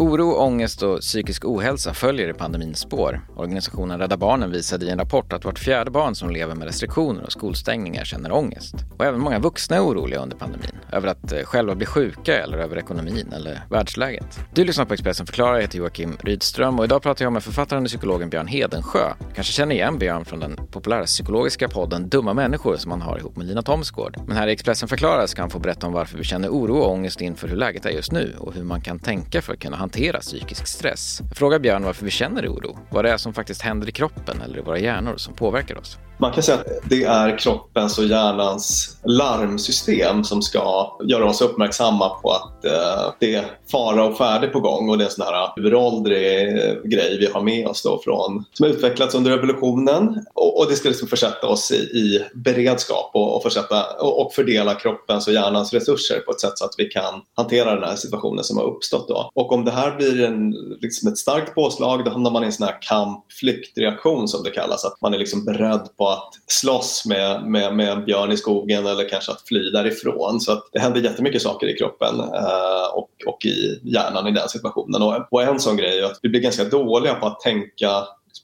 Oro, ångest och psykisk ohälsa följer i pandemins spår. Organisationen Rädda Barnen visade i en rapport att vart fjärde barn som lever med restriktioner och skolstängningar känner ångest. Och även många vuxna är oroliga under pandemin. Över att eh, själva bli sjuka eller över ekonomin eller världsläget. Du lyssnar på Expressen förklarar, jag heter Joakim Rydström och idag pratar jag med författaren och psykologen Björn Hedensjö. Du kanske känner igen Björn från den populära psykologiska podden Dumma människor som han har ihop med Lina Thomsgård. Men här i Expressen förklarar ska han få berätta om varför vi känner oro och ångest inför hur läget är just nu och hur man kan tänka för att kunna hantera psykisk stress. Jag frågar Björn varför vi känner oro, vad det är som faktiskt händer i kroppen eller i våra hjärnor som påverkar oss. Man kan säga att det är kroppens och hjärnans larmsystem som ska göra oss uppmärksamma på att eh, det är fara och färde på gång och det är en sån här uråldrig eh, grej vi har med oss då från, som har utvecklats under revolutionen och, och det ska liksom försätta oss i, i beredskap och, och, försätta, och, och, fördela kroppens och hjärnans resurser på ett sätt så att vi kan hantera den här situationen som har uppstått. Då. Och om det här blir en, liksom ett starkt påslag då hamnar man i en sån här kamp-flyktreaktion som det kallas. Att man är liksom beredd på att slåss med, med, med en björn i skogen eller kanske att fly därifrån. Så att det händer jättemycket saker i kroppen eh, och, och i hjärnan i den situationen. Och, och en sån grej är att vi blir ganska dåliga på att tänka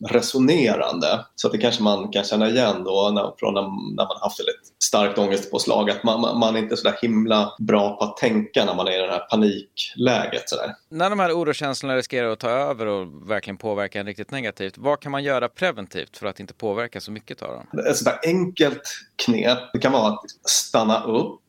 resonerande. Så det kanske man kan känna igen då när, från när, när man haft ett starkt ångestpåslag. Att man, man är inte så där himla bra på att tänka när man är i det här panikläget. Så där. När de här orokänslorna riskerar att ta över och verkligen påverka en riktigt negativt, vad kan man göra preventivt för att inte påverka så mycket av dem? Ett sådär enkelt knep det kan vara att stanna upp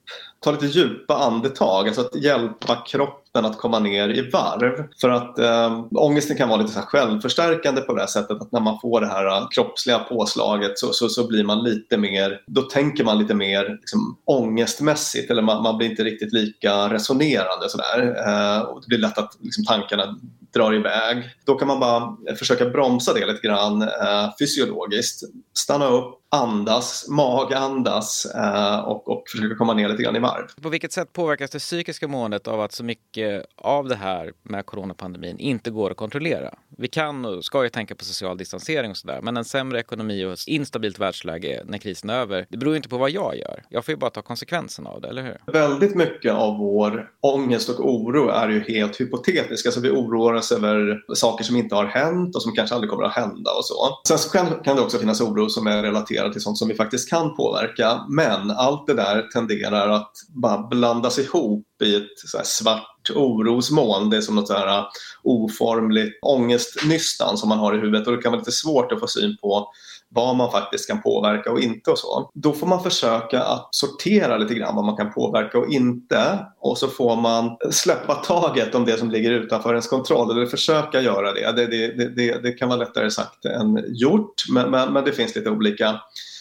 ta lite djupa andetag, alltså att hjälpa kroppen att komma ner i varv. För att eh, ångesten kan vara lite så självförstärkande på det här sättet att när man får det här eh, kroppsliga påslaget så, så, så blir man lite mer, då tänker man lite mer liksom, ångestmässigt eller man, man blir inte riktigt lika resonerande sådär. Eh, och det blir lätt att liksom, tankarna drar iväg. Då kan man bara försöka bromsa det lite grann eh, fysiologiskt. Stanna upp, andas, magandas eh, och, och försöka komma ner lite grann i varv. På vilket sätt påverkas det psykiska måendet av att så mycket av det här med coronapandemin inte går att kontrollera? Vi kan och ska ju tänka på social distansering och sådär, men en sämre ekonomi och instabilt världsläge när krisen är över, det beror ju inte på vad jag gör. Jag får ju bara ta konsekvenserna av det, eller hur? Väldigt mycket av vår ångest och oro är ju helt hypotetisk. Alltså vi oroar oss över saker som inte har hänt och som kanske aldrig kommer att hända och så. Sen så kan, kan det också finnas oro som är relaterad till sånt som vi faktiskt kan påverka. Men allt det där tenderar att bara blandas ihop i ett så svart orosmoln. Det är som något så här uh, oformligt ångestnystan som man har i huvudet och det kan vara lite svårt att få syn på vad man faktiskt kan påverka och inte och så. Då får man försöka att sortera lite grann vad man kan påverka och inte och så får man släppa taget om det som ligger utanför ens kontroll eller försöka göra det. Det, det, det, det kan vara lättare sagt än gjort men, men, men det finns lite olika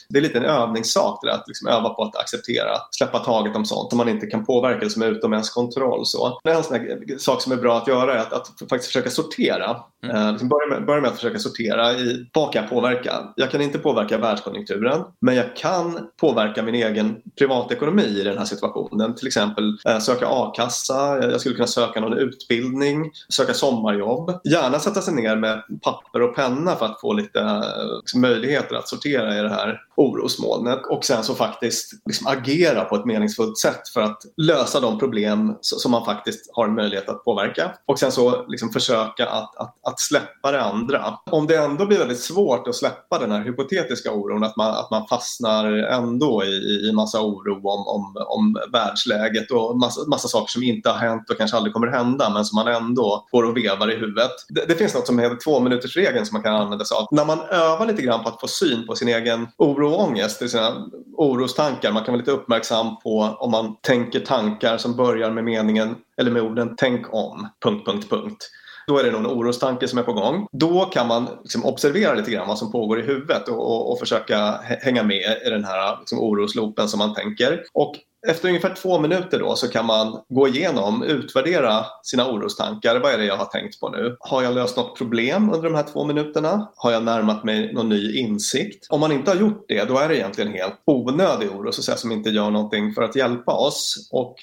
det är lite en övningssak det där, att liksom öva på att acceptera, släppa taget om sånt som man inte kan påverka, som är utom ens kontroll. Så. En sån sak som är bra att göra är att, att faktiskt försöka sortera. Mm. Eh, liksom börja, med, börja med att försöka sortera i vad kan jag påverka? Jag kan inte påverka världskonjunkturen men jag kan påverka min egen privatekonomi i den här situationen. Till exempel eh, söka a-kassa, jag skulle kunna söka någon utbildning, söka sommarjobb. Gärna sätta sig ner med papper och penna för att få lite liksom, möjligheter att sortera i det här orosmolnet och sen så faktiskt liksom agera på ett meningsfullt sätt för att lösa de problem som man faktiskt har en möjlighet att påverka. Och sen så liksom försöka att, att, att släppa det andra. Om det ändå blir väldigt svårt att släppa den här hypotetiska oron, att man, att man fastnar ändå i, i massa oro om, om, om världsläget och massa, massa saker som inte har hänt och kanske aldrig kommer hända men som man ändå går och vevar i huvudet. Det, det finns något som heter två minuters regeln som man kan använda sig av. När man övar lite grann på att få syn på sin egen oro oro och ångest, det sina orostankar. Man kan vara lite uppmärksam på om man tänker tankar som börjar med meningen eller med orden tänk om, punkt, punkt, punkt. Då är det någon orostanke som är på gång. Då kan man liksom observera lite grann vad som pågår i huvudet och, och, och försöka hänga med i den här liksom, oroslopen som man tänker. Och efter ungefär två minuter då så kan man gå igenom, utvärdera sina orostankar. Vad är det jag har tänkt på nu? Har jag löst något problem under de här två minuterna? Har jag närmat mig någon ny insikt? Om man inte har gjort det, då är det egentligen helt onödig oro så att säga, som inte gör någonting för att hjälpa oss. Och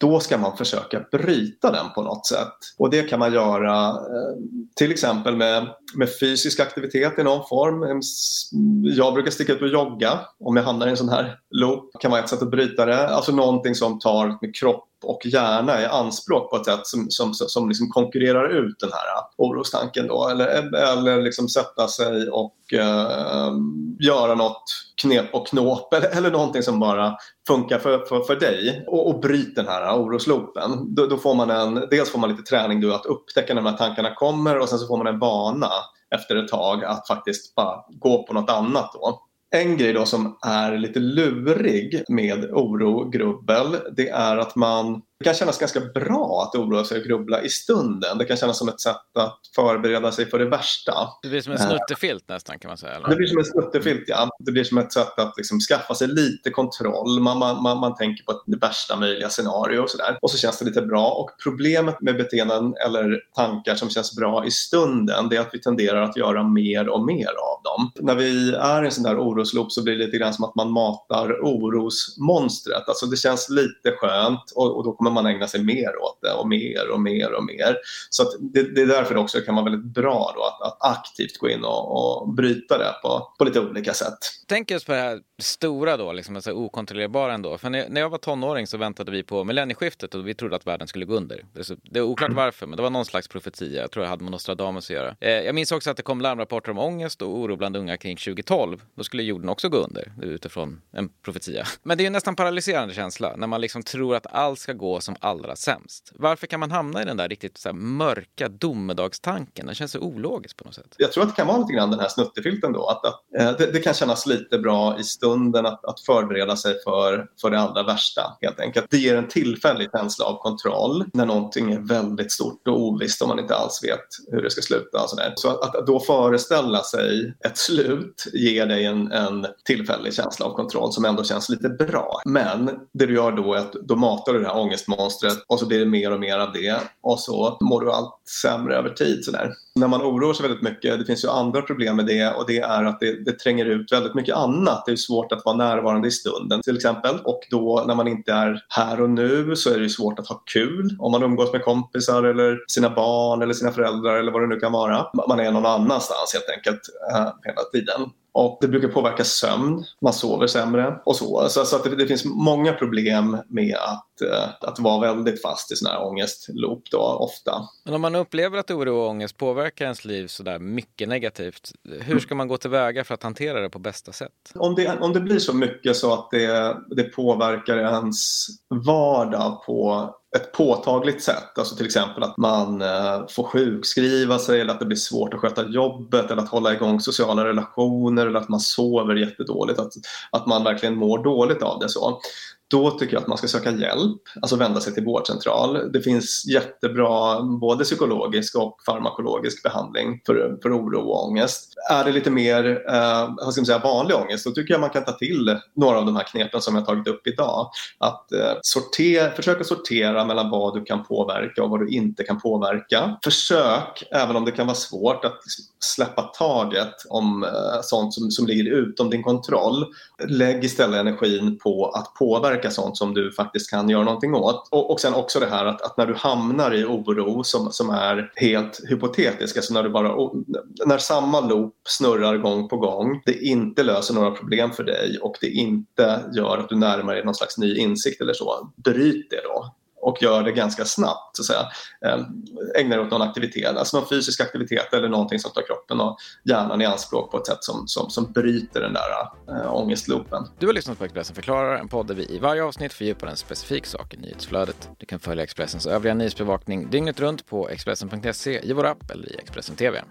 då ska man försöka bryta den på något sätt. Och det kan man göra eh, till exempel med, med fysisk aktivitet i någon form. Jag brukar sticka ut och jogga om jag hamnar i en sån här loop. Det kan vara ett sätt att bryta det. Alltså någonting som tar kropp och hjärna i anspråk på ett sätt som, som, som liksom konkurrerar ut den här orostanken då. Eller, eller liksom sätta sig och eh, göra något knep och knåp eller, eller någonting som bara funkar för, för, för dig och, och bryt den här orosloopen. Då, då, får man en, dels får man lite träning då att upptäcka när de här tankarna kommer och sen så får man en vana efter ett tag att faktiskt bara gå på något annat då. En grej då som är lite lurig med oro, grubbel, det är att man det kan kännas ganska bra att oroa sig och grubbla i stunden. Det kan kännas som ett sätt att förbereda sig för det värsta. Det blir som en snuttefilt nästan kan man säga. Eller? Det blir som en snuttefilt, ja. Det blir som ett sätt att liksom skaffa sig lite kontroll. Man, man, man, man tänker på det värsta möjliga scenario och sådär. Och så känns det lite bra. Och problemet med beteenden eller tankar som känns bra i stunden, det är att vi tenderar att göra mer och mer av dem. När vi är i en sån där orosloop så blir det lite grann som att man matar orosmonstret. Alltså det känns lite skönt och, och då kommer kommer man ägna sig mer åt det och mer och mer och mer. Så det, det, är därför det också kan vara väldigt bra då att, att aktivt gå in och, och bryta det på, på lite olika sätt. Tänk just på det här stora då, liksom, alltså okontrollerbara ändå. För när, när jag var tonåring så väntade vi på millennieskiftet och vi trodde att världen skulle gå under. Det är, oklart varför, men det var någon slags profetia. Jag tror det hade med Nostradamus att göra. Eh, jag minns också att det kom larmrapporter om ångest och oro bland unga kring 2012. Då skulle jorden också gå under utifrån en profetia. Men det är ju nästan paralyserande känsla när man liksom tror att allt ska gå som allra sämst. Varför kan man hamna i den där riktigt så mörka domedagstanken? Den känns så ologisk på något sätt. Jag tror att det kan vara lite grann den här snuttefilten då. Att, att eh, det, det, kan kännas lite bra i stunden att, att förbereda sig för, för det allra värsta helt enkelt. Det ger en tillfällig känsla av kontroll när någonting är väldigt stort och ovisst och man inte alls vet hur det ska sluta. Och så där. så att, att då föreställa sig ett slut ger dig en, en tillfällig känsla av kontroll som ändå känns lite bra. Men det du gör då är att då matar du det här stressmonstret och så blir det mer och mer av det och så mår du allt sämre över tid. Sådär. När man oroar sig väldigt mycket, det finns ju andra problem med det och det är att det, det tränger ut väldigt mycket annat. Det är svårt att vara närvarande i stunden till exempel och då när man inte är här och nu så är det svårt att ha kul om man umgås med kompisar eller sina barn eller sina föräldrar eller vad det nu kan vara. Man är någon annanstans helt enkelt äh, hela tiden. Och det brukar påverka sömn, man sover sämre och så. Så, så att det, det, finns många problem med att, att vara väldigt fast i sån här ångestloop då, ofta. Men om man upplever att oro och ångest påverkar ens liv så där mycket negativt, hur ska man gå tillväga för att hantera det på bästa sätt? Om det, om det blir så mycket så att det, det påverkar ens vardag på ett påtagligt sätt. Alltså till exempel att man eh, får sjukskriva sig eller att det blir svårt att sköta jobbet eller att hålla igång sociala relationer eller att man sover jättedåligt. Att, att man verkligen mår dåligt av det. så då tycker jag att man ska söka hjälp, alltså vända sig till vårdcentral. Det finns jättebra både psykologisk och farmakologisk behandling för, för oro och ångest. Är det lite mer eh, vad ska man säga, vanlig ångest då tycker jag man kan ta till några av de här knepen som jag tagit upp idag. Att eh, sortera, försöka sortera mellan vad du kan påverka och vad du inte kan påverka. Försök, även om det kan vara svårt, att liksom släppa taget om eh, sånt som, som ligger utom din kontroll. Lägg istället energin på att påverka påverka sånt som du faktiskt kan göra någonting åt. Och, och sen också det här att, att, när du hamnar i oro som, som är helt hypotetisk, alltså när, du bara, när samma loop snurrar gång på gång, det inte löser några problem för dig och det inte gör att du närmar dig någon slags ny insikt eller så, bryt det då och gör det ganska snabbt. Så att säga. Ehm, ägnar dig åt någon aktivitet, alltså någon fysisk aktivitet eller någonting som tar kroppen och hjärnan i anspråk på ett sätt som, som, som bryter den där äh, ångestloopen. Du har lyssnat på Expressen förklarar, en podd där vi i varje avsnitt fördjupar en specifik sak i nyhetsflödet. Du kan följa Expressens övriga nyhetsbevakning dygnet runt på Expressen.se, i vår app eller i Expressen TV.